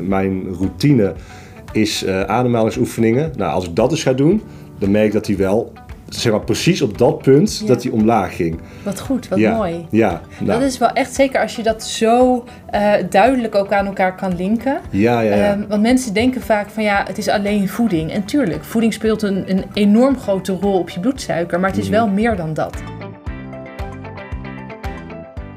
Mijn routine is uh, ademhalingsoefeningen. Nou, als ik dat dus ga doen, dan merk ik dat hij wel zeg maar, precies op dat punt dat hij omlaag ging. Wat goed, wat ja. mooi. Ja, nou. Dat is wel echt zeker als je dat zo uh, duidelijk ook aan elkaar kan linken. Ja, ja, ja. Um, want mensen denken vaak van ja, het is alleen voeding. En tuurlijk, voeding speelt een, een enorm grote rol op je bloedsuiker, maar het is Mhm. wel meer dan dat.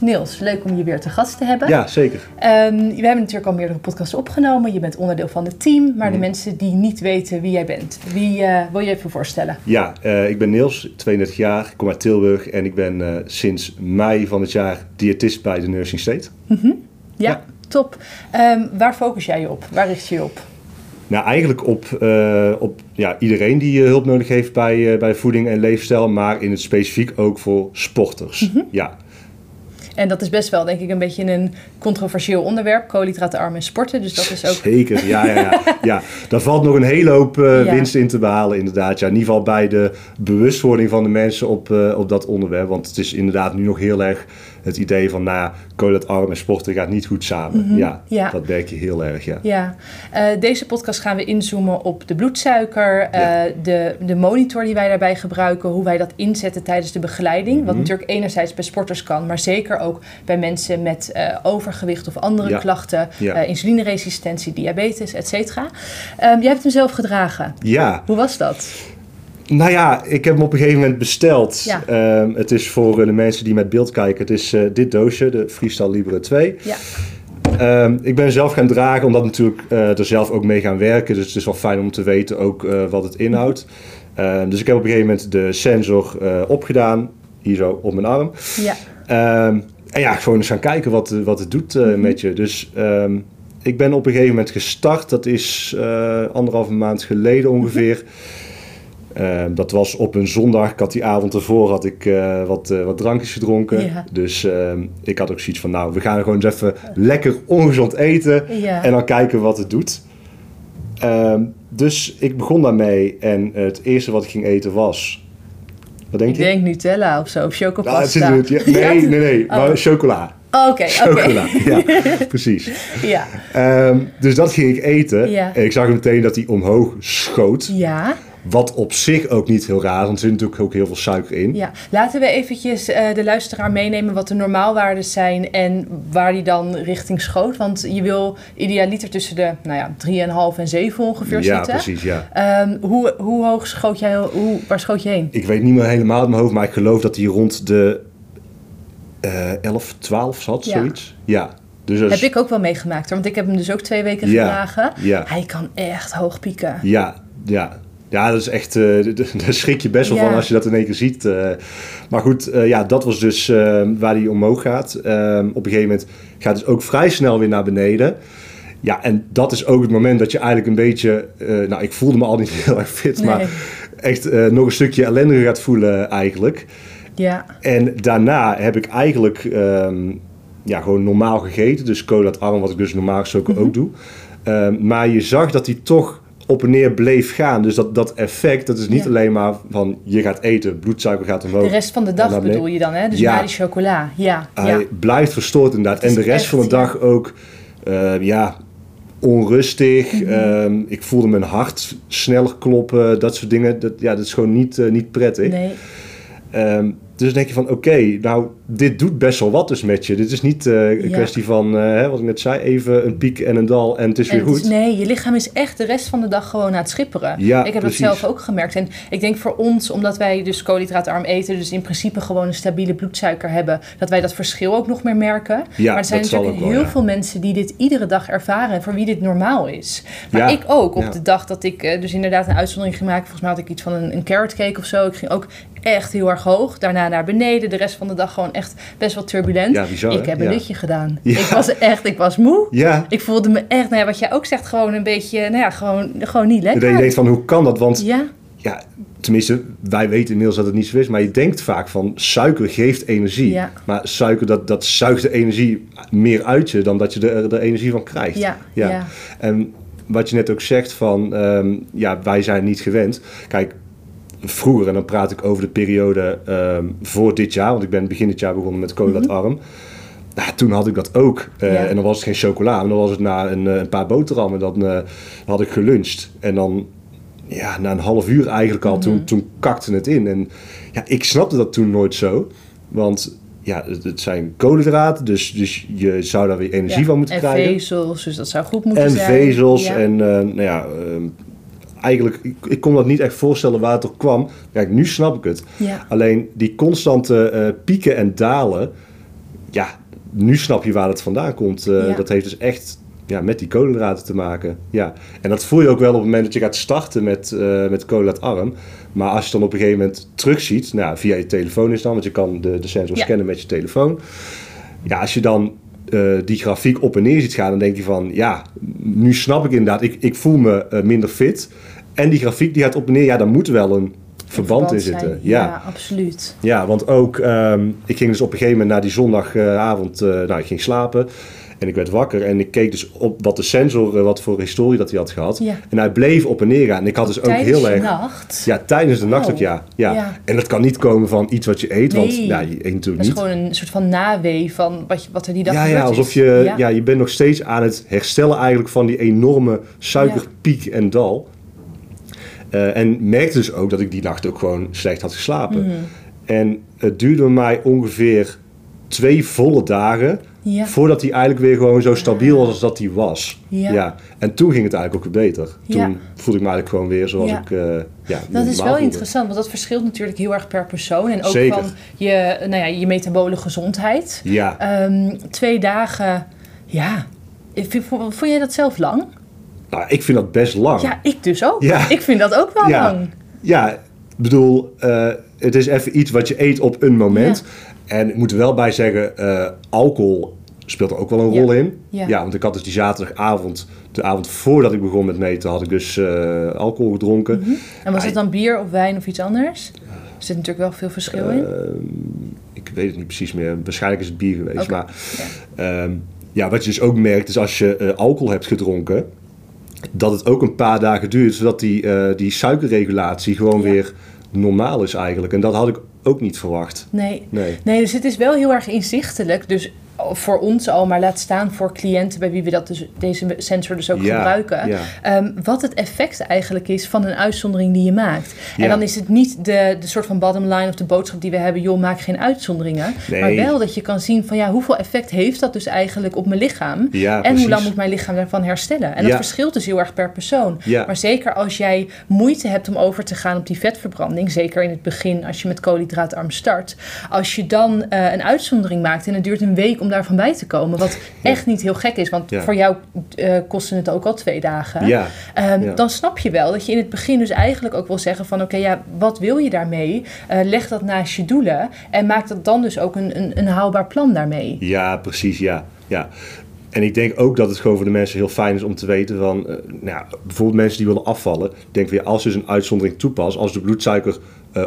Niels, leuk om je weer te gast te hebben. Ja, zeker. Um, we hebben natuurlijk al meerdere podcasts opgenomen. Je bent onderdeel van het team. Maar de Mhm. mensen die niet weten wie jij bent, wie uh, wil je even voorstellen? Ja, uh, ik ben Niels, 32 jaar, ik kom uit Tilburg en ik ben uh, sinds mei van het jaar diëtist bij de Nursing State. Mm -hmm. ja, ja, top. Um, waar focus jij je op? Waar richt je je op? Nou, eigenlijk op, uh, op ja, iedereen die uh, hulp nodig heeft bij, uh, bij voeding en leefstijl, maar in het specifiek ook voor sporters. Mhm. Mm -hmm. Ja. En dat is best wel, denk ik, een beetje een controversieel onderwerp. Koolhydratenarm en sporten. Dus dat is ook. Zeker, ja, ja, ja. ja. Daar valt nog een hele hoop uh, ja. winst in te behalen, inderdaad. Ja, in ieder geval bij de bewustwording van de mensen op, uh, op dat onderwerp. Want het is inderdaad nu nog heel erg het idee van, nou ja, koolhydratenarm en sporten gaat niet goed samen. Mhm. Mm -hmm. ja, ja, dat merk je heel erg, ja. Ja, uh, deze podcast gaan we inzoomen op de bloedsuiker, ja. de, de monitor die wij daarbij gebruiken, hoe wij dat inzetten tijdens de begeleiding. Mhm. Wat natuurlijk enerzijds bij sporters kan, maar zeker ook bij mensen met uh, overgewicht of andere Ja. klachten, insulineresistentie, diabetes, et cetera. Um, jij hebt hem zelf gedragen. Ja. Hoe was dat? Nou ja, ik heb hem op een gegeven moment besteld. Ja. Um, het is voor de mensen die met beeld kijken. Het is uh, dit doosje, de Freestyle Libre 2. Ja. Um, ik ben zelf gaan dragen, omdat natuurlijk uh, er zelf ook mee gaan werken. Dus het is wel fijn om te weten ook uh, wat het inhoudt. Uh, dus ik heb op een gegeven moment de sensor opgedaan. Hier zo op mijn arm. Ja. Um, en ja, gewoon eens gaan kijken wat, wat het doet Mhm. met je. Dus ik ben op een gegeven moment gestart. Dat is anderhalve maand geleden ongeveer. Uh, dat was op een zondag. Ik had die avond ervoor had ik uh, wat, uh, wat drankjes gedronken. Ja. Dus ik had ook zoiets van, nou, we gaan gewoon eens even lekker ongezond eten. Ja. En dan kijken wat het doet. Um, dus ik begon daarmee. En het eerste wat ik ging eten was... Wat denk ik je? denk Nutella of zo, of chocopasta. Nou, het is, nee, nee, nee, oh. maar chocola. Oké, oké. Chocola, ja, precies. Ja. Um, dus dat ging ik eten. En ik zag meteen dat hij omhoog schoot. Ja. Wat op zich ook niet heel raar want er zit natuurlijk ook heel veel suiker in. Ja, laten we eventjes uh, de luisteraar meenemen wat de normaalwaarden zijn en waar die dan richting schoot. Want je wil idealiter tussen de nou ja, 3,5 en 7 ongeveer ja, zitten. precies, ja. Um, hoe, hoe hoog schoot jij, hoe, waar schoot je heen? Ik weet niet meer helemaal uit mijn hoofd, maar ik geloof dat hij rond de uh, 11, 12 zat, ja. zoiets. Ja. Dus als... Heb ik ook wel meegemaakt hoor, want ik heb hem dus ook twee weken ja, gedragen. Ja. Hij kan echt hoog pieken. Ja, ja. Ja, dat is echt, uh, daar schrik je best wel van als je dat in één keer ziet. Uh, maar goed, uh, ja, dat was dus waar hij omhoog gaat. Ehm, op een gegeven moment gaat het ook vrij snel weer naar beneden. Ja, en dat is ook het moment dat je eigenlijk een beetje... nou, ik voelde me al niet heel erg fit, Nee. maar echt nog een stukje ellendiger gaat voelen eigenlijk. Ja. En daarna heb ik eigenlijk um, ja, gewoon normaal gegeten. Dus koolhydraatarm, wat ik dus normaal gesproken Mhm. ook doe. Um, maar je zag dat hij toch op en neer bleef gaan. Dus dat, dat effect, dat is niet Ja. alleen maar van je gaat eten, bloedsuiker gaat omhoog. De rest van de dag bedoel je dan, hè? Dus Ja. na die chocola. Ja, Hij ja. blijft verstoord inderdaad. En de rest echt, van de dag ook, uh, ja, onrustig. Mhm. Um, ik voelde mijn hart sneller kloppen, dat soort dingen. Dat, ja, dat is gewoon niet, uh, niet prettig. Nee. Um, dus dan denk je van, oké, nou, dit doet best wel wat dus met je. Dit is niet uh, een Ja. kwestie van, uh, wat ik net zei, even een piek en een dal en het is En weer het goed. is- nee, je lichaam is echt de rest van de dag gewoon aan het schipperen. Ja, ik heb precies. dat zelf ook gemerkt. En ik denk voor ons, omdat wij dus koolhydraatarm eten, dus in principe gewoon een stabiele bloedsuiker hebben, dat wij dat verschil ook nog meer merken. Ja, maar er zijn natuurlijk wel, heel ja. veel mensen die dit iedere dag ervaren en voor wie dit normaal is. Maar ik ook, op de dag dat ik eh, dus inderdaad een uitzondering gemaakt, volgens mij had ik iets van een, een carrot cake of zo. Ik ging ook echt heel erg hoog, daarna naar beneden, de rest van de dag gewoon echt best wel turbulent. Ja, bizar, ik heb een Ja. dutje gedaan. Ik was echt, ik was moe. Ja. Ik voelde me echt, nou wat jij ook zegt, gewoon een beetje, nou ja, gewoon, gewoon niet Dat lekker. je denkt van, hoe kan dat? Want Ja, ja, tenminste, wij weten inmiddels dat het niet zo is. Maar je denkt vaak van, suiker geeft energie. Ja. Maar suiker, dat, dat zuigt de energie meer uit je dan dat je er de energie van krijgt. Ja, ja. En wat je net ook zegt van, ehm, ja, wij zijn niet gewend. Kijk, vroeger, en dan praat ik over de periode ehm, voor dit jaar, want ik ben begin dit jaar begonnen met koolhydraatarm. Nou, toen had ik dat ook. Eh, Mhm. Ja. En dan was het geen chocola, maar dan was het na een, eh, een paar boterhammen. Dan eh, had ik geluncht. En dan, ja, na een half uur eigenlijk al, Mhm. toen, toen kakte het in. En ja, ik snapte dat toen nooit zo. Want ja, het, zijn koolhydraten, dus, dus je zou daar weer energie Ja. van moeten en krijgen. vezels, dus dat zou goed moeten En zijn. vezels. Ja. En eh, nou ja, ehm, eigenlijk, ik, ik kon dat niet echt voorstellen waar het door kwam. Kijk, nu snap ik het. Ja. Alleen die constante eh, pieken en dalen, ja, nu snap je waar het vandaan komt. Eh, Ja. Dat heeft dus echt ja, met die koolhydraten te maken. Ja. En dat voel je ook wel op het moment dat je gaat starten met, eh met koolhydraatarm. Maar als je dan op een gegeven moment terugziet, nou, via je telefoon is dan, want je kan de, de sensor Ja. scannen met je telefoon. Ja, als je dan eh, die grafiek op en neer ziet gaan, dan denk je van, ja, nu snap ik inderdaad, ik, ik voel me eh, minder fit. En die grafiek die gaat op en neer, ja, daar moet wel een verband in zijn. zitten. Ja, Ja. absoluut. Ja, want ook, ehm, ik ging dus op een gegeven moment na die zondagavond, eh, nou, ik ging slapen. En ik werd wakker en ik keek dus op wat de sensor, eh, wat voor historie dat hij had gehad. Ja. En hij bleef op en neer gaan. En ik had dus ook Tijdens heel de erg... nacht. Ja, tijdens de nacht Oh. ook, ja. ja. Ja. En dat kan niet komen van iets wat je eet, want Nee. ja, je eet natuurlijk Dat is niet. gewoon een soort van nawee van wat, je, wat er die dag Ja, ja, alsof je, ja. je bent nog steeds aan het herstellen eigenlijk van die enorme suikerpiek en dal. Eh, en merkte dus ook dat ik die nacht ook gewoon slecht had geslapen. Mhm. En het duurde mij ongeveer twee volle dagen Ja. voordat hij eigenlijk weer gewoon zo stabiel was als dat hij was. Ja. En toen ging het eigenlijk ook weer beter. Toen Ja. voelde ik me eigenlijk gewoon weer zoals Ja. ik eh ja, Dat is wel voelde. interessant, want dat verschilt natuurlijk heel erg per persoon. En ook Zeker. van je, nou ja, je metabole gezondheid. Ja. Ehm, twee dagen, ja. Vond jij dat zelf lang? Nou, ik vind dat best lang. Ja, ik dus ook. Ja. Ik vind dat ook wel ja, lang. Ja, ik bedoel, eh, het is even iets wat je eet op een moment. En ik moet er wel bij zeggen, eh, alcohol speelt er ook wel een Ja. rol in. Ja. want ik had dus die zaterdagavond, de avond voordat ik begon met meten, had ik dus eh, alcohol gedronken. Mhm. En was Ja, het dan bier of wijn of iets anders? Er zit natuurlijk wel veel verschil in. Ik weet het niet precies meer. Waarschijnlijk is het bier geweest. Maar ehm, ja, wat je dus ook merkt, is als je eh, alcohol hebt gedronken, dat het ook een paar dagen duurt, zodat die, die suikerregulatie gewoon Ja. weer normaal is eigenlijk. En dat had ik ook niet verwacht. Nee. Nee. Nee, dus het is wel heel erg inzichtelijk. Dus voor ons al, maar laat staan voor cliënten bij wie we dat dus, deze sensor dus ook Ja, gebruiken. ja. Ehm, wat het effect eigenlijk is van een uitzondering die je maakt. En dan is het niet de, de soort van bottom line of de boodschap die we hebben, joh, maak geen uitzonderingen. Nee. Maar wel dat je kan zien van ja, hoeveel effect heeft dat dus eigenlijk op mijn lichaam? En precies. hoe lang moet mijn lichaam daarvan herstellen? En dat verschilt dus heel erg per persoon. Maar zeker als jij moeite hebt om over te gaan op die vetverbranding, zeker in het begin als je met koolhydraatarm start, als je dan eh, een uitzondering maakt en het duurt een week om daarvan bij te komen, wat echt niet heel gek is, want voor jou kostte het ook al twee dagen, Ja. Ja. dan snap je wel dat je in het begin dus eigenlijk ook wil zeggen van oké, ja, wat wil je daarmee? Eh, leg dat naast je doelen en maak dat dan dus ook een, een, een haalbaar plan daarmee. Ja, precies, ja. ja. En ik denk ook dat het gewoon voor de mensen heel fijn is om te weten van... eh, nou bijvoorbeeld mensen die willen afvallen. Denk weer, als je dus een uitzondering toepast, als de bloedsuiker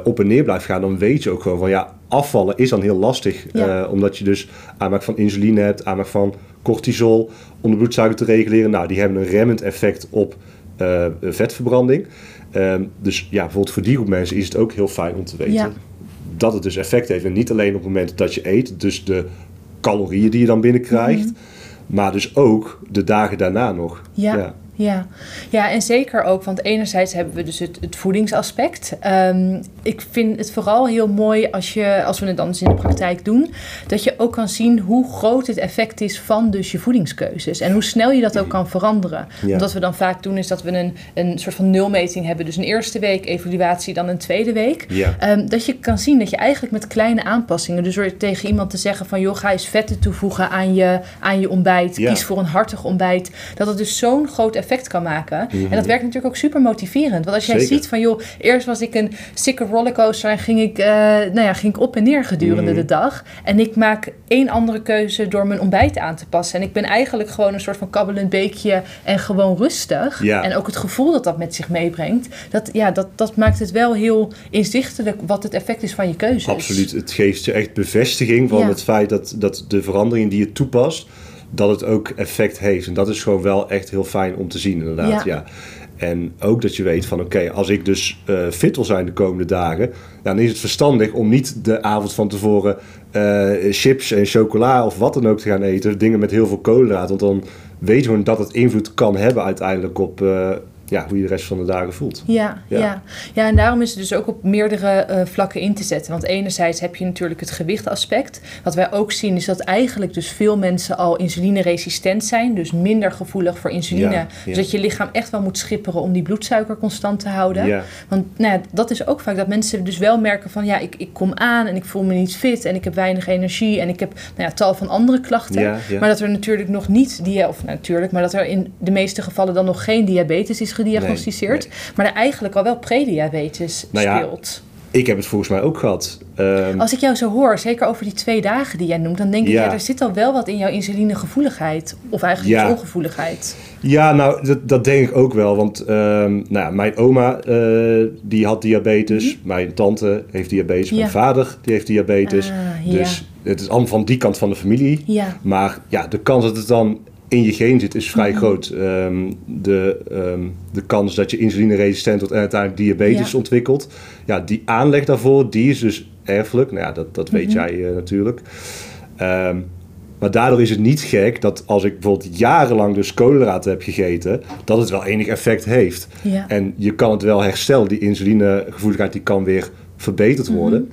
op en neer blijft gaan... dan weet je ook gewoon van ja, afvallen is dan heel lastig. Ja. eh, omdat je dus aanmaak van insuline hebt, aanmaak van cortisol... om de bloedsuiker te reguleren. Nou, die hebben een remmend effect op eh, vetverbranding. Ehm, dus ja, bijvoorbeeld voor die groep mensen is het ook heel fijn om te weten... Ja. dat het dus effect heeft. En niet alleen op het moment dat je eet, dus de calorieën die je dan binnenkrijgt, maar dus ook de dagen daarna nog. Ja. Ja. Ja, en zeker ook, want enerzijds hebben we dus het, het voedingsaspect. Ehm, ik vind het vooral heel mooi als, je, als we het dan eens in de praktijk doen, dat je ook kan zien hoe groot het effect is van dus je voedingskeuzes. En hoe snel je dat ook kan veranderen. Ja. Wat we dan vaak doen is dat we een, een soort van nulmeting hebben. Dus een eerste week evaluatie, dan een tweede week. Ja. Ehm, dat je kan zien dat je eigenlijk met kleine aanpassingen, dus door tegen iemand te zeggen van joh, ga eens vetten toevoegen aan je, aan je ontbijt, Ja. kies voor een hartig ontbijt, dat het dus zo'n groot effect effect kan maken. En dat werkt natuurlijk ook super motiverend. Want als jij Zeker. ziet van, joh, eerst was ik een sikke rollercoaster en ging ik, eh, nou ja, ging ik op en neer gedurende Mhm. de dag. En ik maak één andere keuze door mijn ontbijt aan te passen. En ik ben eigenlijk gewoon een soort van kabbelend beekje en gewoon rustig. Ja. En ook het gevoel dat dat met zich meebrengt, dat, ja, dat, dat maakt het wel heel inzichtelijk wat het effect is van je keuzes. Absoluut. Het geeft je echt bevestiging van Ja. het feit dat, dat de verandering die je toepast, dat het ook effect heeft. En dat is gewoon wel echt heel fijn om te zien, inderdaad. Ja. Ja. En ook dat je weet van oké, als ik dus eh, fit wil zijn de komende dagen, dan is het verstandig om niet de avond van tevoren eh, chips en chocola of wat dan ook te gaan eten. Dingen met heel veel koolhydraten. Want dan weet je gewoon dat het invloed kan hebben uiteindelijk op eh, ja, hoe je de rest van de dagen voelt. Ja, ja. Ja. Ja. en daarom is het dus ook op meerdere eh, vlakken in te zetten. Want enerzijds heb je natuurlijk het gewichtaspect. Wat wij ook zien is dat eigenlijk dus veel mensen al insulineresistent zijn. Dus minder gevoelig voor insuline. Ja, Dus dat je lichaam echt wel moet schipperen om die bloedsuiker constant te houden. Want nou ja, dat is ook vaak dat mensen dus wel merken van... ja, ik, ik kom aan en ik voel me niet fit en ik heb weinig energie... en ik heb nou ja, tal van andere klachten. Maar dat er natuurlijk nog niet... dia- of nou, natuurlijk, maar dat er in de meeste gevallen dan nog geen diabetes is gediagnosticeerd. Nee, Maar er eigenlijk al wel prediabetes Nou ja, speelt. Ik heb het volgens mij ook gehad. Ehm, Als ik jou zo hoor, zeker over die twee dagen die jij noemt... dan denk ik, Ja. ja, er zit al wel wat in jouw insulinegevoeligheid. Of eigenlijk Ja. ongevoeligheid. Ja, nou, dat, dat denk ik ook wel. Want ehm, nou mijn oma eh, die had diabetes. Mijn tante heeft diabetes. Mijn Mhm. Vader die heeft diabetes. Ah. Dus het is allemaal van die kant van de familie. Ja. Maar ja, de kans dat het dan in je geen zit is vrij Mhm. groot. Ehm, de, ehm, de kans dat je insulineresistent wordt en uiteindelijk diabetes Ja. ontwikkelt. Ja, die aanleg daarvoor, die is dus erfelijk. Nou ja, dat, dat weet Mhm. jij eh, natuurlijk. Ehm, maar daardoor is het niet gek dat als ik bijvoorbeeld jarenlang dus koolhydraten heb gegeten, dat het wel enig effect heeft. Ja. En je kan het wel herstellen. Die insulinegevoeligheid die kan weer verbeterd Mhm. worden.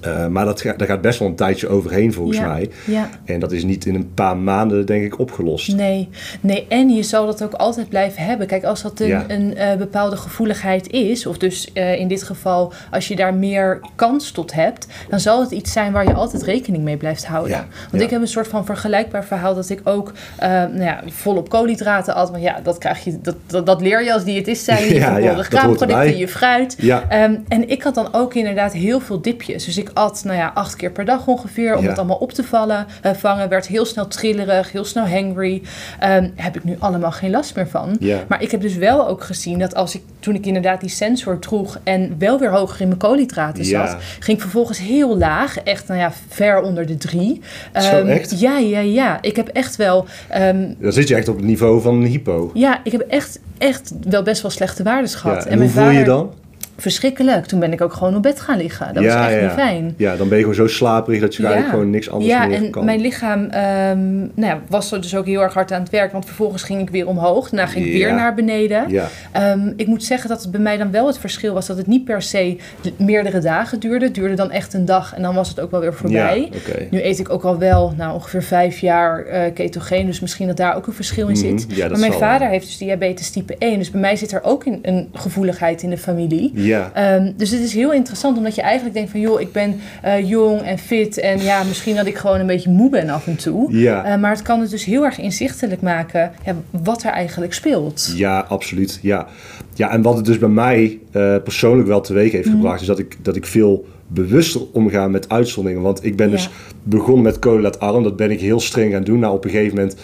Eh, maar dat, daar gaat best wel een tijdje overheen volgens Ja. mij. Ja. En dat is niet in een paar maanden, denk ik, opgelost. Nee, nee, en je zal dat ook altijd blijven hebben. Kijk, als dat een, Ja. een eh, bepaalde gevoeligheid is, of dus eh, in dit geval als je daar meer kans tot hebt, dan zal het iets zijn waar je altijd rekening mee blijft houden. Want ik heb een soort van vergelijkbaar verhaal dat ik ook nou ja, volop koolhydraten at. Want ja, dat, krijg je, dat, dat, dat leer je als diëtist zijn. Je Ja, graanproducten, je fruit. Ehm, en ik had dan ook inderdaad heel veel dipjes. Dus ik at nou ja, acht keer per dag ongeveer om Ja. het allemaal op te vallen, eh, vangen. Werd heel snel trillerig, heel snel hangry. Ehm, heb ik nu allemaal geen last meer van. Ja. Maar ik heb dus wel ook gezien dat als ik toen ik inderdaad die sensor droeg en wel weer hoger in mijn koolhydraten Ja. zat, ging ik vervolgens heel laag, echt nou ja, ver onder de drie. Zo, Ehm, echt? Ja, ja, ja. Ik heb echt wel. ehm, Dan zit je echt op het niveau van een hypo. ja, ik heb echt, echt wel best wel slechte waardes gehad. En hoe voel je je dan? Verschrikkelijk. Toen ben ik ook gewoon op bed gaan liggen. Dat was echt niet fijn. Ja, dan ben je gewoon zo slaperig dat je eigenlijk gewoon niks anders ja, meer en kan. mijn lichaam ehm, nou ja, was er dus ook heel erg hard aan het werk. Want vervolgens ging ik weer omhoog. Daarna ging ik weer Ja. naar beneden. Ja. Ehm, ik moet zeggen dat het bij mij dan wel het verschil was dat het niet per se meerdere dagen duurde. Het duurde dan echt een dag en dan was het ook wel weer voorbij. Ja. Nu eet ik ook al wel nou, ongeveer vijf jaar eh ketogeen. Dus misschien dat daar ook een verschil in Mhm, zit. ja, maar mijn vader wel. heeft dus diabetes type 1. Dus bij mij zit er ook in, een gevoeligheid in de familie. Ja. Ehm, dus het is heel interessant omdat je eigenlijk denkt van joh, ik ben eh, jong en fit en ja, misschien dat ik gewoon een beetje moe ben af en toe. Ja. Eh, maar het kan het dus heel erg inzichtelijk maken ja, wat er eigenlijk speelt. Ja, absoluut. Ja. ja, en wat het dus bij mij eh, persoonlijk wel teweeg heeft Mhm. gebracht, is dat ik, dat ik veel bewuster omga met uitzonderingen. Want ik ben Ja. dus begonnen met koolhydraatarm, dat ben ik heel streng gaan doen. Nou, op een gegeven moment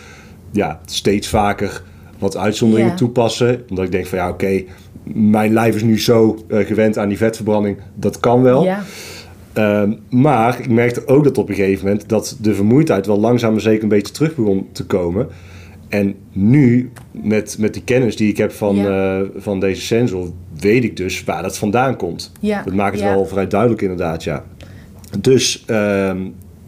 ja, steeds vaker wat uitzonderingen Ja. toepassen. Omdat ik denk van ja, oké, mijn lijf is nu zo eh, gewend aan die vetverbranding, dat kan wel. Ja, Ehm, maar ik merkte ook dat op een gegeven moment dat de vermoeidheid wel langzaam maar zeker een beetje terug begon te komen. En nu, met, met die kennis die ik heb van, Ja. eh, van deze sensor, weet ik dus waar dat vandaan komt. Ja, Dat maakt het wel vrij duidelijk inderdaad, ja. Dus ehm,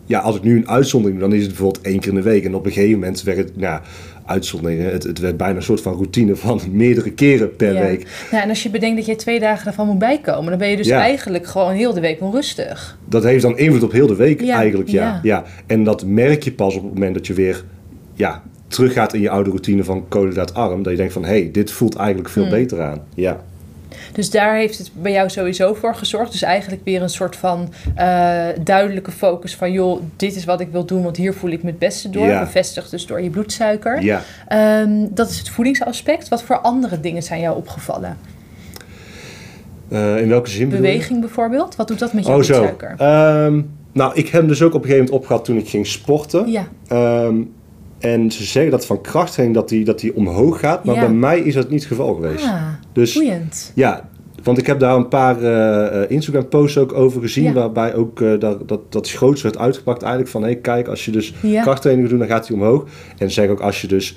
ja, als ik nu een uitzondering doe, dan is het bijvoorbeeld één keer in de week. En op een gegeven moment werd het, nou, uitzonderingen, het, het werd bijna een soort van routine van meerdere keren per ja. week. Nou, en als je bedenkt dat je twee dagen daarvan moet bijkomen, dan ben je dus Ja. eigenlijk gewoon heel de week onrustig. Dat heeft dan invloed op heel de week Ja, eigenlijk, ja. ja. ja. En dat merk je pas op het moment dat je weer ja, teruggaat in je oude routine van koolhydraatarm. Dat je denkt van, hé, hey, dit voelt eigenlijk veel Hmm. beter aan. Ja, Dus daar heeft het bij jou sowieso voor gezorgd. Dus eigenlijk weer een soort van uh, duidelijke focus van... joh, dit is wat ik wil doen, want hier voel ik me het beste door. Ja. Bevestigd dus door je bloedsuiker. Ja. Um, dat is het voedingsaspect. Wat voor andere dingen zijn jou opgevallen? Uh, in welke zin Beweging bijvoorbeeld? Wat doet dat met je oh, bloedsuiker? Zo. Um, nou, ik heb hem dus ook op een gegeven moment opgehad toen ik ging sporten. Ja. Um, en ze zeggen dat van krachttraining dat die, dat die omhoog gaat. Maar bij mij is dat niet het geval geweest. Ah, dus, boeiend. Ja, want ik heb daar een paar uh, Instagram posts ook over gezien. Waarbij ook uh, dat, dat, dat groots werd uitgepakt eigenlijk. Van hé, hey, kijk, als je dus ja. krachttraining doet, dan gaat hij omhoog. En ze zeggen ook als je dus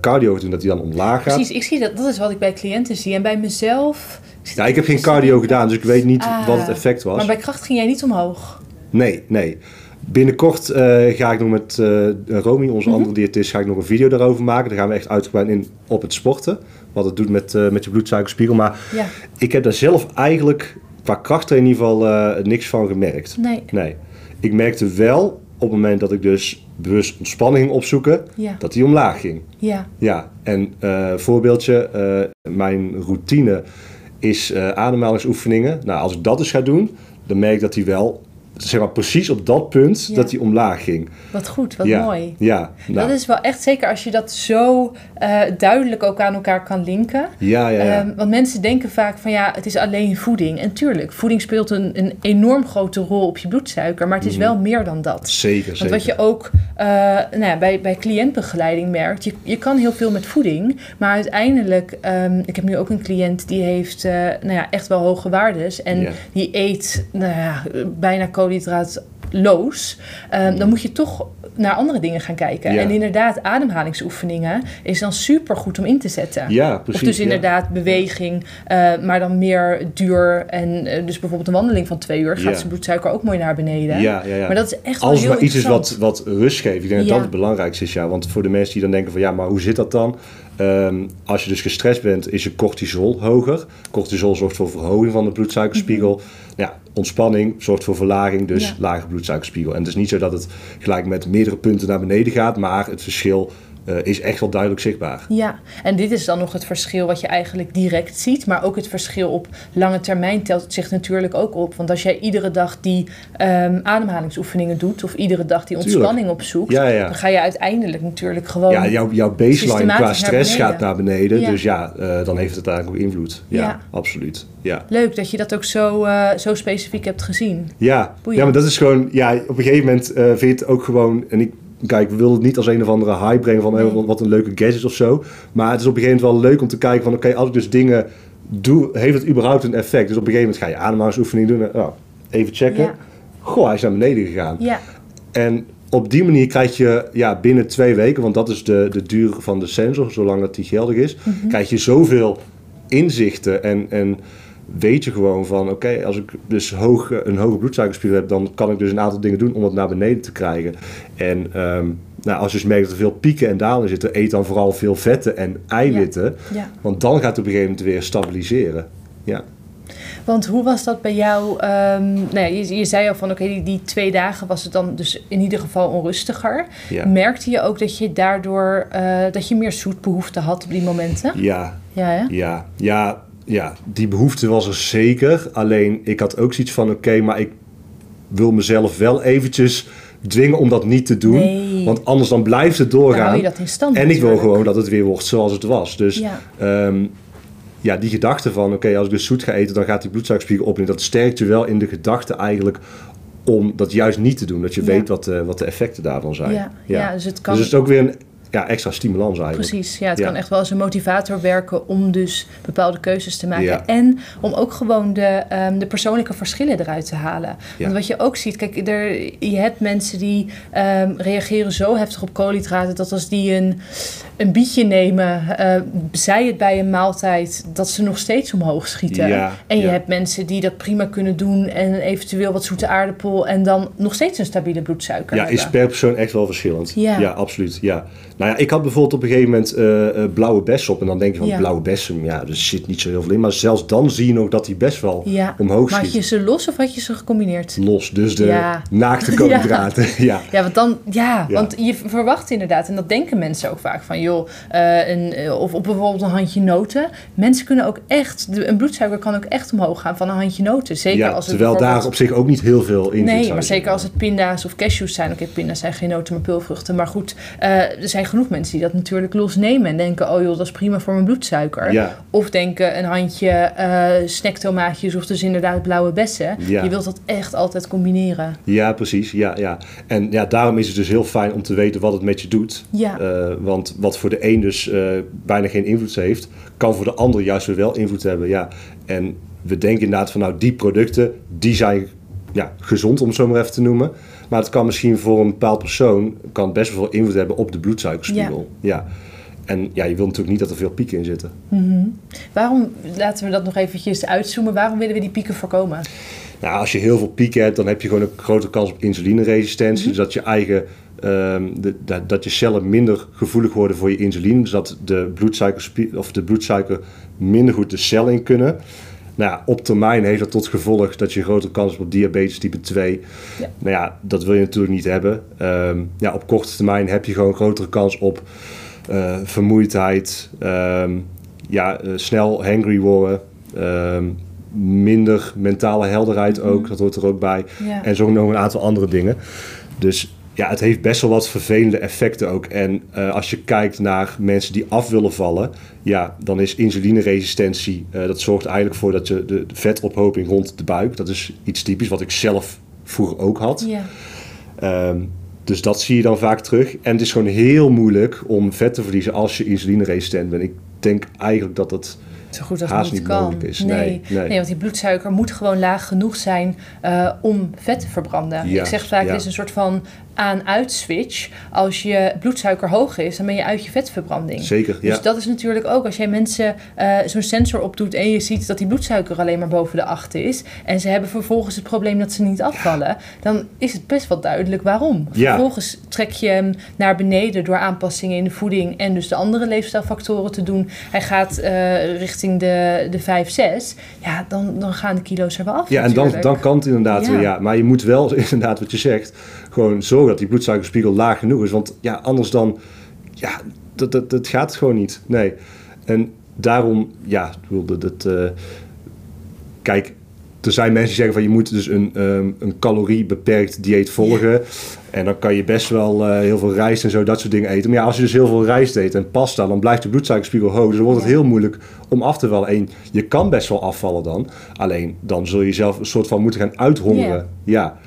cardio doet, dat hij dan omlaag gaat. Precies, ik zie dat. Dat is wat ik bij cliënten zie. En bij mezelf... Ja, ik heb geen cardio gedaan, dus ik weet niet ah, wat het effect was. Maar bij kracht ging jij niet omhoog? Nee, nee. Binnenkort uh, ga ik nog met uh, Romy, onze mhm. andere diëtist, ga ik nog een video daarover maken. Daar gaan we echt uitgebreid in op het sporten. Wat het doet met, uh, met je bloedsuikerspiegel. Maar ja. ik heb daar zelf eigenlijk qua kracht in ieder geval niks van gemerkt. Nee. nee. Ik merkte wel op het moment dat ik dus bewust ontspanning ging opzoeken, ja. dat die omlaag ging. Ja. Ja, en voorbeeldje, mijn routine is ademhalingsoefeningen. Nou, als ik dat dus ga doen, dan merk ik dat die wel zeg maar precies op dat punt dat hij omlaag ging. Wat goed, wat mooi. Ja, nou. Dat is wel echt zeker als je dat zo uh, duidelijk ook aan elkaar kan linken. Ja, ja, ja. Um, want mensen denken vaak van ja, het is alleen voeding. En tuurlijk, voeding speelt een, een enorm grote rol op je bloedsuiker. Maar het is mhm. wel meer dan dat. Zeker, Want zeker. wat je ook uh, nou ja, bij, bij cliëntbegeleiding merkt. Je, je kan heel veel met voeding. Maar uiteindelijk, um, ik heb nu ook een cliënt die heeft uh, nou ja, echt wel hoge waardes. En die eet nou ja, bijna koolhydraatloos, um, dan moet je toch naar andere dingen gaan kijken. Ja. En inderdaad, ademhalingsoefeningen is dan super goed om in te zetten. Ja, precies. Of dus inderdaad beweging, uh, maar dan meer duur. En uh, dus bijvoorbeeld een wandeling van twee uur gaat zijn bloedsuiker ook mooi naar beneden. Ja, ja, ja. Maar dat is echt Als maar iets is wat, wat rust geeft. Ik denk dat dat het belangrijkste is. Ja. Want voor de mensen die dan denken van ja, maar hoe zit dat dan? Um, als je dus gestrest bent, is je cortisol hoger. Cortisol zorgt voor verhoging van de bloedsuikerspiegel. Mm -hmm. Ja, ontspanning zorgt voor verlaging, dus ja. lage bloedsuikerspiegel. En het is niet zo dat het gelijk met meerdere punten naar beneden gaat, maar het verschil uh, is echt wel duidelijk zichtbaar. Ja, en dit is dan nog het verschil wat je eigenlijk direct ziet. Maar ook het verschil op lange termijn telt het zich natuurlijk ook op. Want als jij iedere dag die um, ademhalingsoefeningen doet... of iedere dag die ontspanning Tuurlijk. opzoekt... Ja, ja. dan ga je uiteindelijk natuurlijk gewoon... Ja, jouw, jouw baseline qua stress naar gaat naar beneden. Ja. Dus ja, uh, dan heeft het eigenlijk ook invloed. Ja, absoluut. Ja. Leuk dat je dat ook zo, uh, zo specifiek hebt gezien. Ja. ja, maar dat is gewoon... Ja, op een gegeven moment vind je het ook gewoon... En ik kijk, we willen het niet als een of andere hype brengen van nee. wat een leuke gadget of zo. Maar het is op een gegeven moment wel leuk om te kijken van oké, okay, als ik dus dingen doe, heeft het überhaupt een effect? Dus op een gegeven moment ga je ademhalingsoefening doen. Nou, even checken. Ja. Goh, hij is naar beneden gegaan. Ja. En op die manier krijg je ja, binnen twee weken, want dat is de, de duur van de sensor, zolang dat die geldig is, mm -hmm. krijg je zoveel inzichten en, en weet je gewoon van oké, okay, als ik dus hoog, een hoge bloedsuikerspiegel heb, dan kan ik dus een aantal dingen doen om het naar beneden te krijgen. En um, nou, als je dus merkt dat er veel pieken en dalen zitten, eet dan vooral veel vetten en eiwitten. Ja. Ja. Want dan gaat het op een gegeven moment weer stabiliseren. Ja. Want hoe was dat bij jou? Um, nou je, je, zei al van oké, okay, die, die, twee dagen was het dan dus in ieder geval onrustiger. Ja. Merkte je ook dat je daardoor uh, dat je meer zoetbehoefte had op die momenten? Ja. Ja, hè? ja. ja ja, die behoefte was er zeker. Alleen ik had ook zoiets van: oké, okay, maar ik wil mezelf wel eventjes dwingen om dat niet te doen. Nee. Want anders dan blijft het doorgaan. je dat in stand, en ik wil gewoon dat het weer wordt zoals het was. Dus ja, um, ja die gedachte van: oké, okay, als ik dus zoet ga eten, dan gaat die bloedsuikerspiegel op. En dat sterkt je wel in de gedachte eigenlijk om dat juist niet te doen. Dat je ja. weet wat, uh, wat de effecten daarvan zijn. Ja, ja. dus het kan. Dus het is ook weer een ja, extra stimulans eigenlijk. Precies, ja, het ja. kan echt wel als een motivator werken om dus bepaalde keuzes te maken. Ja. En om ook gewoon de, um, de persoonlijke verschillen eruit te halen. Ja. Want wat je ook ziet, kijk, er, je hebt mensen die um, reageren zo heftig op koolhydraten dat als die een, een bietje nemen, uh, zij het bij een maaltijd, dat ze nog steeds omhoog schieten. En je hebt mensen die dat prima kunnen doen en eventueel wat zoete aardappel en dan nog steeds een stabiele bloedsuiker Ja, hebben. is per persoon echt wel verschillend. Ja. ja absoluut. Ja. Nou ja, ik had bijvoorbeeld op een gegeven moment uh, blauwe bessen op. En dan denk je van blauwe bessen, ja, er zit niet zo heel veel in. Maar zelfs dan zie je nog dat die best wel omhoog schiet. Maar had je ze los of had je ze gecombineerd? Los, dus de naakte koolhydraten. ja. ja, want dan, ja, want je verwacht inderdaad, en dat denken mensen ook vaak van, joh, uh, een, of op bijvoorbeeld een handje noten. Mensen kunnen ook echt, de, een bloedsuiker kan ook echt omhoog gaan van een handje noten. Zeker als het terwijl daar op zich ook niet heel veel in zit. Nee, maar zeker als het pinda's of cashews zijn. Oké, pinda's zijn geen noten, maar peulvruchten. Maar goed, er zijn genoeg mensen die dat natuurlijk losnemen en denken: oh joh, dat is prima voor mijn bloedsuiker. Of denken een handje uh, snacktomaatjes of dus inderdaad blauwe bessen. Je wilt dat echt altijd combineren. Ja, precies. Ja, ja. En ja, daarom is het dus heel fijn om te weten wat het met je doet. Ja. Uh, want wat voor de een dus uh, bijna geen invloed heeft, kan voor de ander juist weer wel invloed hebben. Ja. En we denken inderdaad van nou, die producten, die zijn ja, gezond om het zo maar even te noemen. Maar het kan misschien voor een bepaald persoon kan best wel veel invloed hebben op de bloedsuikerspiegel. Ja. En ja, je wil natuurlijk niet dat er veel pieken in zitten. Mm Waarom, laten we dat nog eventjes uitzoomen, waarom willen we die pieken voorkomen? Nou, als je heel veel pieken hebt, dan heb je gewoon een grote kans op insulineresistentie. Mm Dus dat je eigen ehm, de, dat, je cellen minder gevoelig worden voor je insuline. Dus dat de bloedsuiker, of de bloedsuiker minder goed de cel in kunnen. Nou ja, op termijn heeft dat tot gevolg dat je een grotere kans hebt op diabetes type 2. Ja. Nou ja, dat wil je natuurlijk niet hebben. Ehm, ja, op korte termijn heb je gewoon een grotere kans op uh, vermoeidheid, ehm, ja, uh, snel hangry worden, ehm, minder mentale helderheid ook, mhm. dat hoort er ook bij. En zo nog een aantal andere dingen. Dus ja, het heeft best wel wat vervelende effecten ook. En uh, als je kijkt naar mensen die af willen vallen, ja, dan is insulineresistentie, uh, dat zorgt eigenlijk voor dat je de, vetophoping rond de buik, dat is iets typisch wat ik zelf vroeger ook had. Ja. Um, dus dat zie je dan vaak terug. En het is gewoon heel moeilijk om vet te verliezen als je insulineresistent bent. Ik denk eigenlijk dat dat zo goed als Haast niet, kan. mogelijk is. Nee, nee, nee. want die bloedsuiker moet gewoon laag genoeg zijn uh, om vet te verbranden. Ja, ik zeg vaak, het is een soort van aan-uit switch. Als je bloedsuiker hoog is, dan ben je uit je vetverbranding. Zeker, ja. Dus dat is natuurlijk ook, als jij mensen uh, zo'n sensor opdoet en je ziet dat die bloedsuiker alleen maar boven de 8 is, en ze hebben vervolgens het probleem dat ze niet afvallen, dan is het best wel duidelijk waarom. Ja. Vervolgens trek je hem naar beneden door aanpassingen in de voeding en dus de andere leefstijlfactoren te doen. Hij gaat uh, richting de, de 5, 6. Ja, dan, dan gaan de kilo's er wel af. Ja, en dan, dan kan het inderdaad ja. ja. Maar je moet wel inderdaad, wat je zegt, gewoon zorgen dat die bloedsuikerspiegel laag genoeg is. Want ja, anders dan, ja, dat, dat, dat gaat gewoon niet. Nee. En daarom, ja, wilde dat, uh, kijk, er zijn mensen die zeggen van je moet dus een, um, een caloriebeperkt dieet volgen. En dan kan je best wel uh, heel veel rijst en zo, dat soort dingen eten. Maar ja, als je dus heel veel rijst eet en pasta, dan blijft de bloedsuikerspiegel hoog. Dus dan wordt het heel moeilijk om af te vallen. En je kan best wel afvallen dan. Alleen dan zul je zelf een soort van moeten gaan uithongeren. Ja.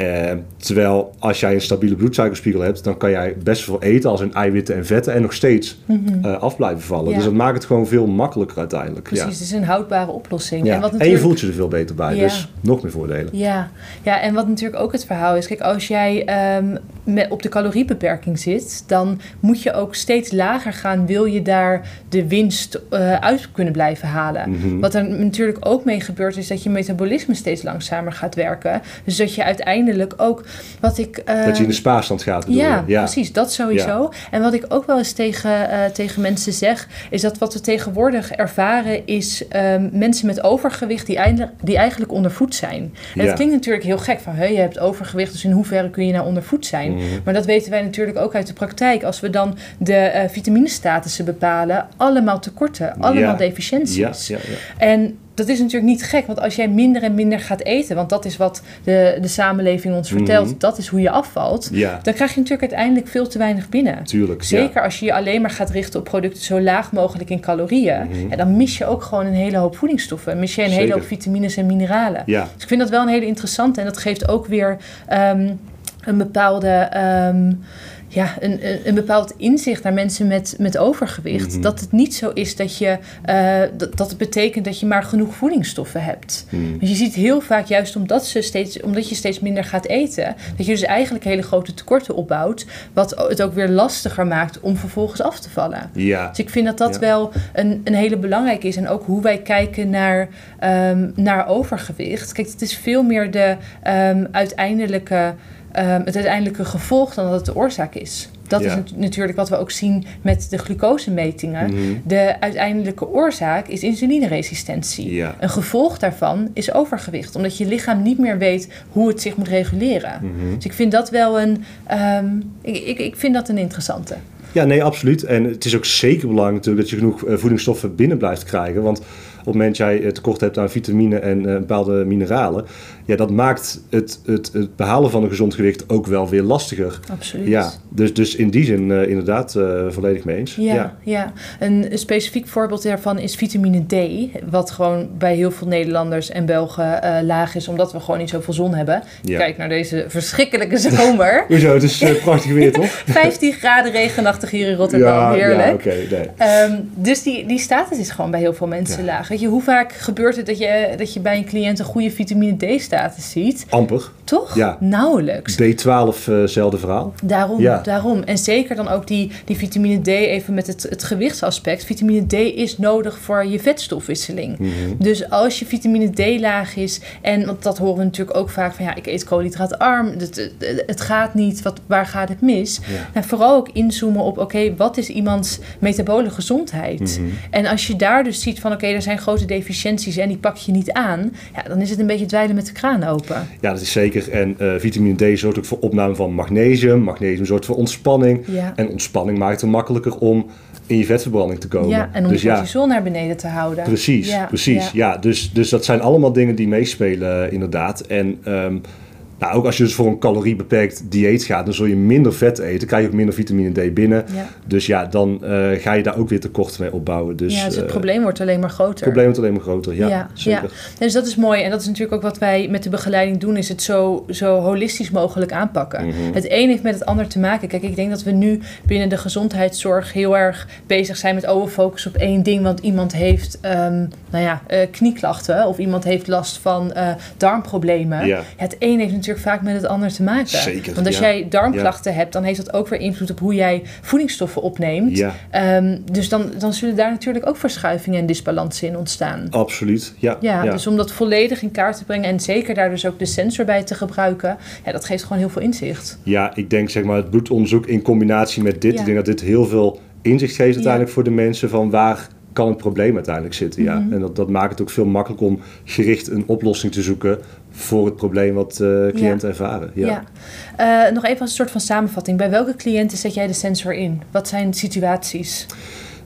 Uh, terwijl als jij een stabiele bloedsuikerspiegel hebt, dan kan jij best veel eten als in eiwitten en vetten en nog steeds mm -hmm. uh, af blijven vallen. Dus dat maakt het gewoon veel makkelijker uiteindelijk. Precies, ja. het is een houdbare oplossing. Ja. En, wat natuurlijk... en je voelt je er veel beter bij, dus nog meer voordelen. Ja. ja, en wat natuurlijk ook het verhaal is, kijk, als jij um, met, op de caloriebeperking zit, dan moet je ook steeds lager gaan, wil je daar de winst uh, uit kunnen blijven halen. Mm -hmm. Wat er natuurlijk ook mee gebeurt, is dat je metabolisme steeds langzamer gaat werken. Dus dat je uiteindelijk ook wat ik. Uh, dat je in de spaarstand gaat. Ja, ja, precies, dat sowieso. En wat ik ook wel eens tegen, uh, tegen mensen zeg, is dat wat we tegenwoordig ervaren, is um, mensen met overgewicht die, eindelijk, die eigenlijk ondervoed zijn. En ja. dat klinkt natuurlijk heel gek van, hey, je hebt overgewicht, dus in hoeverre kun je nou ondervoed zijn? Mm. Maar dat weten wij natuurlijk ook uit de praktijk. Als we dan de uh, vitaminestatussen bepalen, allemaal tekorten, allemaal deficiënties. Ja, En dat is natuurlijk niet gek, want als jij minder en minder gaat eten, want dat is wat de, de samenleving ons vertelt, mm -hmm. dat is hoe je afvalt, ja. dan krijg je natuurlijk uiteindelijk veel te weinig binnen. Tuurlijk. Zeker ja. als je je alleen maar gaat richten op producten zo laag mogelijk in calorieën, mm -hmm. en dan mis je ook gewoon een hele hoop voedingsstoffen, mis je een Zeker. hele hoop vitamines en mineralen. Ja. Dus ik vind dat wel een hele interessante en dat geeft ook weer um, een bepaalde. Um, ja, een, een bepaald inzicht naar mensen met, met overgewicht. Mm. Dat het niet zo is dat je uh, dat, dat het betekent dat je maar genoeg voedingsstoffen hebt. Mm. Want je ziet heel vaak, juist omdat, ze steeds, omdat je steeds minder gaat eten, dat je dus eigenlijk hele grote tekorten opbouwt. Wat het ook weer lastiger maakt om vervolgens af te vallen. Ja. Dus ik vind dat dat ja. wel een, een hele belangrijke is. En ook hoe wij kijken naar, um, naar overgewicht. Kijk, het is veel meer de um, uiteindelijke het uiteindelijke gevolg dan dat het de oorzaak is. Dat is natuurlijk wat we ook zien met de glucosemetingen. Mm De uiteindelijke oorzaak is insulineresistentie. Een gevolg daarvan is overgewicht, omdat je lichaam niet meer weet hoe het zich moet reguleren. Mhm. Dus ik vind dat wel een, ehm, ik, ik, ik vind dat een interessante. Ja, nee, absoluut. En het is ook zeker belangrijk natuurlijk dat je genoeg eh, voedingsstoffen binnen blijft krijgen. Want op het moment dat jij tekort hebt aan vitamine en uh, bepaalde mineralen, ja, dat maakt het, het, het, behalen van een gezond gewicht ook wel weer lastiger. Absoluut. Ja, dus, dus in die zin uh, inderdaad uh, volledig mee eens. Ja, ja. Een, specifiek voorbeeld daarvan is vitamine D, wat gewoon bij heel veel Nederlanders en Belgen uh, laag is, omdat we gewoon niet zoveel zon hebben. Ja. Kijk naar deze verschrikkelijke zomer. Hoezo, het is prachtig weer toch? 15 graden regenachtig hier in Rotterdam, ja, heerlijk. Ja, oké. Okay, um, dus die, die status is gewoon bij heel veel mensen laag. Weet je, hoe vaak gebeurt het dat je, dat je bij een cliënt een goede vitamine D staat? Ziet. Amper. Toch? Ja. Nauwelijks. B12, uh, zelfde verhaal. Daarom, ja. daarom. En zeker dan ook die, die vitamine D, even met het, het gewichtsaspect. Vitamine D is nodig voor je vetstofwisseling. Mhm. Dus als je vitamine D laag is, en want dat horen we natuurlijk ook vaak van ja, ik eet koolhydraatarm, het, het gaat niet, wat, waar gaat het mis? Ja. Nou, vooral ook inzoomen op, oké, wat is iemands metabole gezondheid? Mhm. En als je daar dus ziet van, oké, er zijn grote deficiënties en die pak je niet aan, ja, dan is het een beetje dweilen met de kraan open. Ja, dat is zeker. En uh, vitamine D zorgt ook voor opname van magnesium. Magnesium zorgt voor ontspanning. Ja. En ontspanning maakt het makkelijker om in je vetverbranding te komen. Ja, en om dus je cortisol naar beneden te houden. Precies, ja, precies. Ja. dus, dus dat zijn allemaal dingen die meespelen inderdaad. En um, nou, ook als je dus voor een caloriebeperkt dieet gaat, dan zul je minder vet eten, krijg je ook minder vitamine D binnen. Dus ja, dan uh, ga je daar ook weer tekort mee opbouwen. Dus, ja, dus het uh, probleem wordt alleen maar groter. Het probleem wordt alleen maar groter, ja, ja, zeker. Ja. Dus dat is mooi. En dat is natuurlijk ook wat wij met de begeleiding doen, is het zo, zo holistisch mogelijk aanpakken. Mm -hmm. Het een heeft met het ander te maken. Kijk, ik denk dat we nu binnen de gezondheidszorg heel erg bezig zijn met overfocus op één ding. Want iemand heeft, um, nou ja, uh, knieklachten of iemand heeft last van darmproblemen. Ja. Het een heeft natuurlijk vaak met het ander te maken. Zeker, Want als jij darmklachten hebt, dan heeft dat ook weer invloed op hoe jij voedingsstoffen opneemt. Um, dus dan, dan zullen daar natuurlijk ook verschuivingen en disbalansen in ontstaan. Absoluut, ja. Ja, dus om dat volledig in kaart te brengen en zeker daar dus ook de sensor bij te gebruiken, ja, dat geeft gewoon heel veel inzicht. Ja, ik denk zeg maar het bloedonderzoek in combinatie met dit, ik denk dat dit heel veel inzicht geeft uiteindelijk voor de mensen van waar kan het probleem uiteindelijk zitten. Ja. Mhm. En dat, dat maakt het ook veel makkelijker om gericht een oplossing te zoeken voor het probleem wat uh, cliënten ervaren. Ja. ja. Uh, nog even als een soort van samenvatting. Bij welke cliënten zet jij de sensor in? Wat zijn situaties?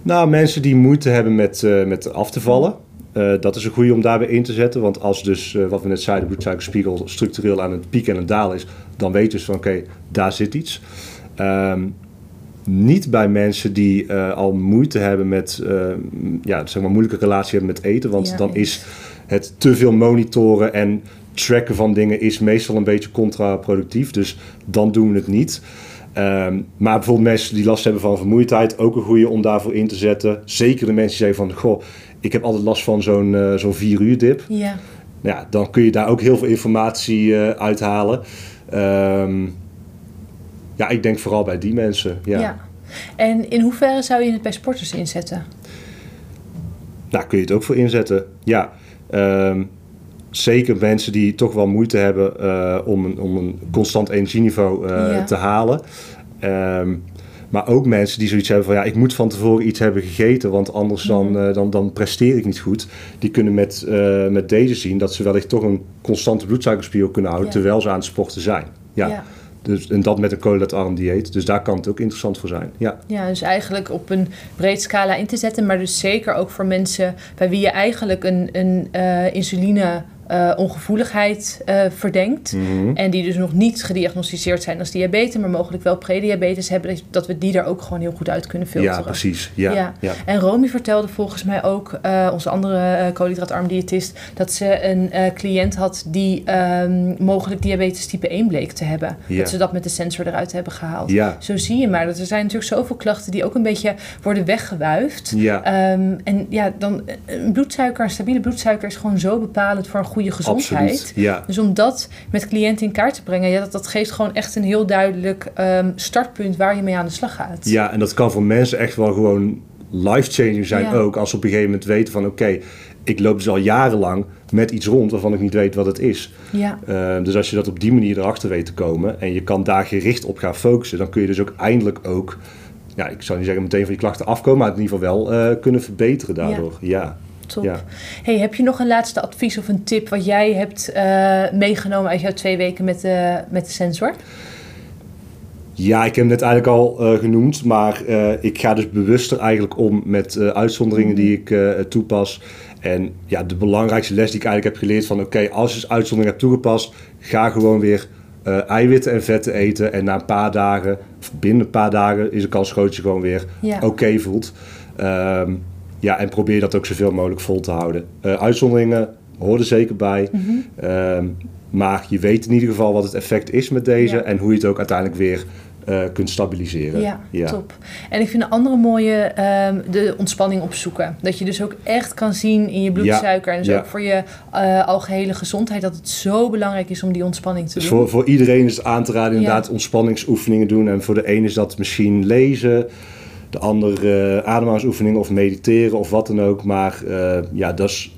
Nou, mensen die moeite hebben met, uh, met af te vallen. dat is een goede om daarbij in te zetten. Want als dus, wat we net zeiden, de bloedsuikerspiegel structureel aan het pieken en het dalen is, dan weet je dus van oké, daar zit iets. Um, niet bij mensen die uh, al moeite hebben met, uh, ja, zeg maar, moeilijke relatie hebben met eten. Want dan is het te veel monitoren en tracken van dingen is meestal een beetje contraproductief. Dus dan doen we het niet. Um, maar bijvoorbeeld mensen die last hebben van vermoeidheid, ook een goede om daarvoor in te zetten. Zeker de mensen die zeggen van, goh, ik heb altijd last van zo'n uh, zo'n vier uur dip. Ja. ja. Dan kun je daar ook heel veel informatie uithalen. Um, ja, ik denk vooral bij die mensen. Ja. ja. En in hoeverre zou je het bij sporters inzetten? Nou, kun je het ook voor inzetten. Ja. Um, zeker mensen die toch wel moeite hebben uh, om, een, om een constant energieniveau uh, ja. te halen. Um, maar ook mensen die zoiets hebben van ja, ik moet van tevoren iets hebben gegeten, want anders dan, uh, dan, dan presteer ik niet goed. Die kunnen met, met deze zien dat ze wellicht toch een constante bloedsuikerspiegel kunnen houden ja. terwijl ze aan het sporten zijn. ja. ja. Dus, en dat met een koolhydraatarm dieet. Dus daar kan het ook interessant voor zijn. Ja. ja, dus eigenlijk op een breed scala in te zetten. Maar dus zeker ook voor mensen bij wie je eigenlijk een, een uh, insuline uh, ongevoeligheid uh, verdenkt. Mm-hmm. En die dus nog niet gediagnosticeerd zijn als diabetes, maar mogelijk wel prediabetes hebben, dat we die er ook gewoon heel goed uit kunnen filteren. Ja, precies. Ja, ja. ja. En Romy vertelde volgens mij ook, uh, onze andere koolhydraatarm diëtist, dat ze een cliënt had die um, mogelijk diabetes type 1 bleek te hebben. Ja. Dat ze dat met de sensor eruit hebben gehaald. Ja. Zo zie je maar. Dat er zijn natuurlijk zoveel klachten die ook een beetje worden weggewuifd. Ja. Um, en ja, dan een bloedsuiker, een stabiele bloedsuiker is gewoon zo bepalend voor een goede gezondheid. Absoluut, ja. Dus om dat met cliënten in kaart te brengen, ja, dat, dat geeft gewoon echt een heel duidelijk um, startpunt waar je mee aan de slag gaat. Ja, en dat kan voor mensen echt wel gewoon life-changing zijn ook. Als we op een gegeven moment weten van oké, ik loop dus al jarenlang met iets rond waarvan ik niet weet wat het is. Ja. Uh, dus als je dat op die manier erachter weet te komen en je kan daar gericht op gaan focussen, dan kun je dus ook eindelijk ook, ja, ik zou niet zeggen meteen van die klachten afkomen, maar in ieder geval wel uh, kunnen verbeteren daardoor. ja. Top. Ja. Hey, heb je nog een laatste advies of een tip wat jij hebt uh, meegenomen uit jouw twee weken met de, met de sensor? Ja, ik heb het net eigenlijk al uh, genoemd, maar uh, ik ga dus bewuster eigenlijk om met uitzonderingen die ik toepas. En ja, de belangrijkste les die ik eigenlijk heb geleerd van oké, als je dus uitzondering hebt toegepast, ga gewoon weer eiwitten en vetten eten. En na een paar dagen, of binnen een paar dagen, is de kans groot dat je gewoon weer ja. oké voelt. Um, ja, en probeer dat ook zoveel mogelijk vol te houden. uitzonderingen horen zeker bij. Mm -hmm. Maar je weet in ieder geval wat het effect is met deze en hoe je het ook uiteindelijk weer uh, kunt stabiliseren. Ja, ja, top. En ik vind een andere mooie um, de ontspanning opzoeken. Dat je dus ook echt kan zien in je bloedsuiker en dus ook voor je uh, algehele gezondheid dat het zo belangrijk is om die ontspanning te dus doen. Voor, voor iedereen is het aan te raden inderdaad ontspanningsoefeningen doen. En voor de ene is dat misschien lezen, de ander uh, ademhalingsoefeningen of mediteren of wat dan ook. Maar ja, dat is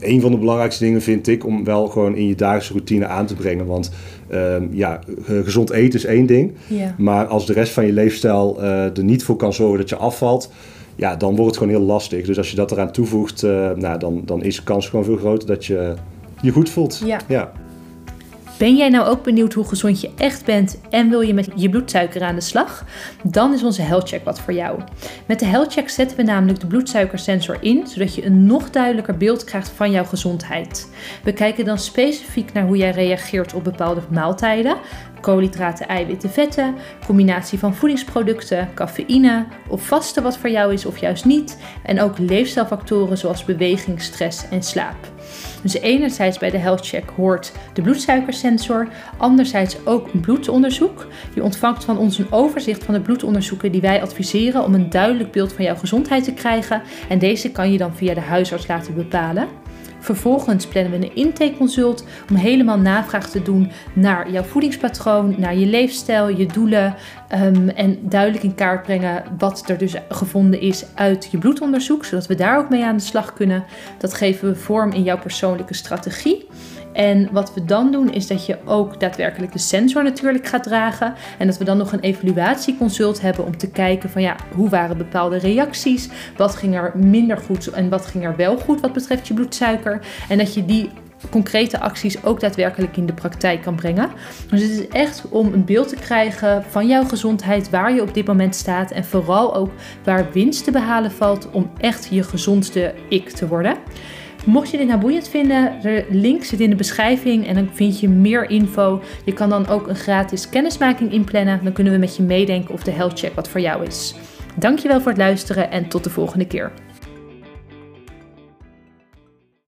een van de belangrijkste dingen vind ik om wel gewoon in je dagelijkse routine aan te brengen. Want um, ja, gezond eten is één ding. Ja. Maar als de rest van je leefstijl er niet voor kan zorgen dat je afvalt, ja, dan wordt het gewoon heel lastig. Dus als je dat eraan toevoegt, nou, dan, dan is de kans gewoon veel groter dat je je goed voelt. Ja. ja. Ben jij nou ook benieuwd hoe gezond je echt bent en wil je met je bloedsuiker aan de slag? Dan is onze health check wat voor jou. Met de health check zetten we namelijk de bloedsuikersensor in, zodat je een nog duidelijker beeld krijgt van jouw gezondheid. We kijken dan specifiek naar hoe jij reageert op bepaalde maaltijden, koolhydraten, eiwitten, vetten, combinatie van voedingsproducten, cafeïne of vasten wat voor jou is of juist niet en ook leefstijlfactoren zoals beweging, stress en slaap. Dus enerzijds bij de health check hoort de bloedsuikersensor, anderzijds ook een bloedonderzoek. Je ontvangt van ons een overzicht van de bloedonderzoeken die wij adviseren om een duidelijk beeld van jouw gezondheid te krijgen en deze kan je dan via de huisarts laten bepalen. Vervolgens plannen we een intakeconsult om helemaal navraag te doen naar jouw voedingspatroon, naar je leefstijl, je doelen um, en duidelijk in kaart brengen wat er dus gevonden is uit je bloedonderzoek, zodat we daar ook mee aan de slag kunnen. Dat geven we vorm in jouw persoonlijke strategie. En wat we dan doen is dat je ook daadwerkelijk de sensor natuurlijk gaat dragen. En dat we dan nog een evaluatieconsult hebben om te kijken van ja, hoe waren bepaalde reacties? Wat ging er minder goed en wat ging er wel goed wat betreft je bloedsuiker? En dat je die concrete acties ook daadwerkelijk in de praktijk kan brengen. Dus het is echt om een beeld te krijgen van jouw gezondheid, waar je op dit moment staat en vooral ook waar winst te behalen valt om echt je gezondste ik te worden. Mocht je dit nou boeiend vinden, de link zit in de beschrijving en dan vind je meer info. Je kan dan ook een gratis kennismaking inplannen. Dan kunnen we met je meedenken of de health check wat voor jou is. Dankjewel voor het luisteren en tot de volgende keer.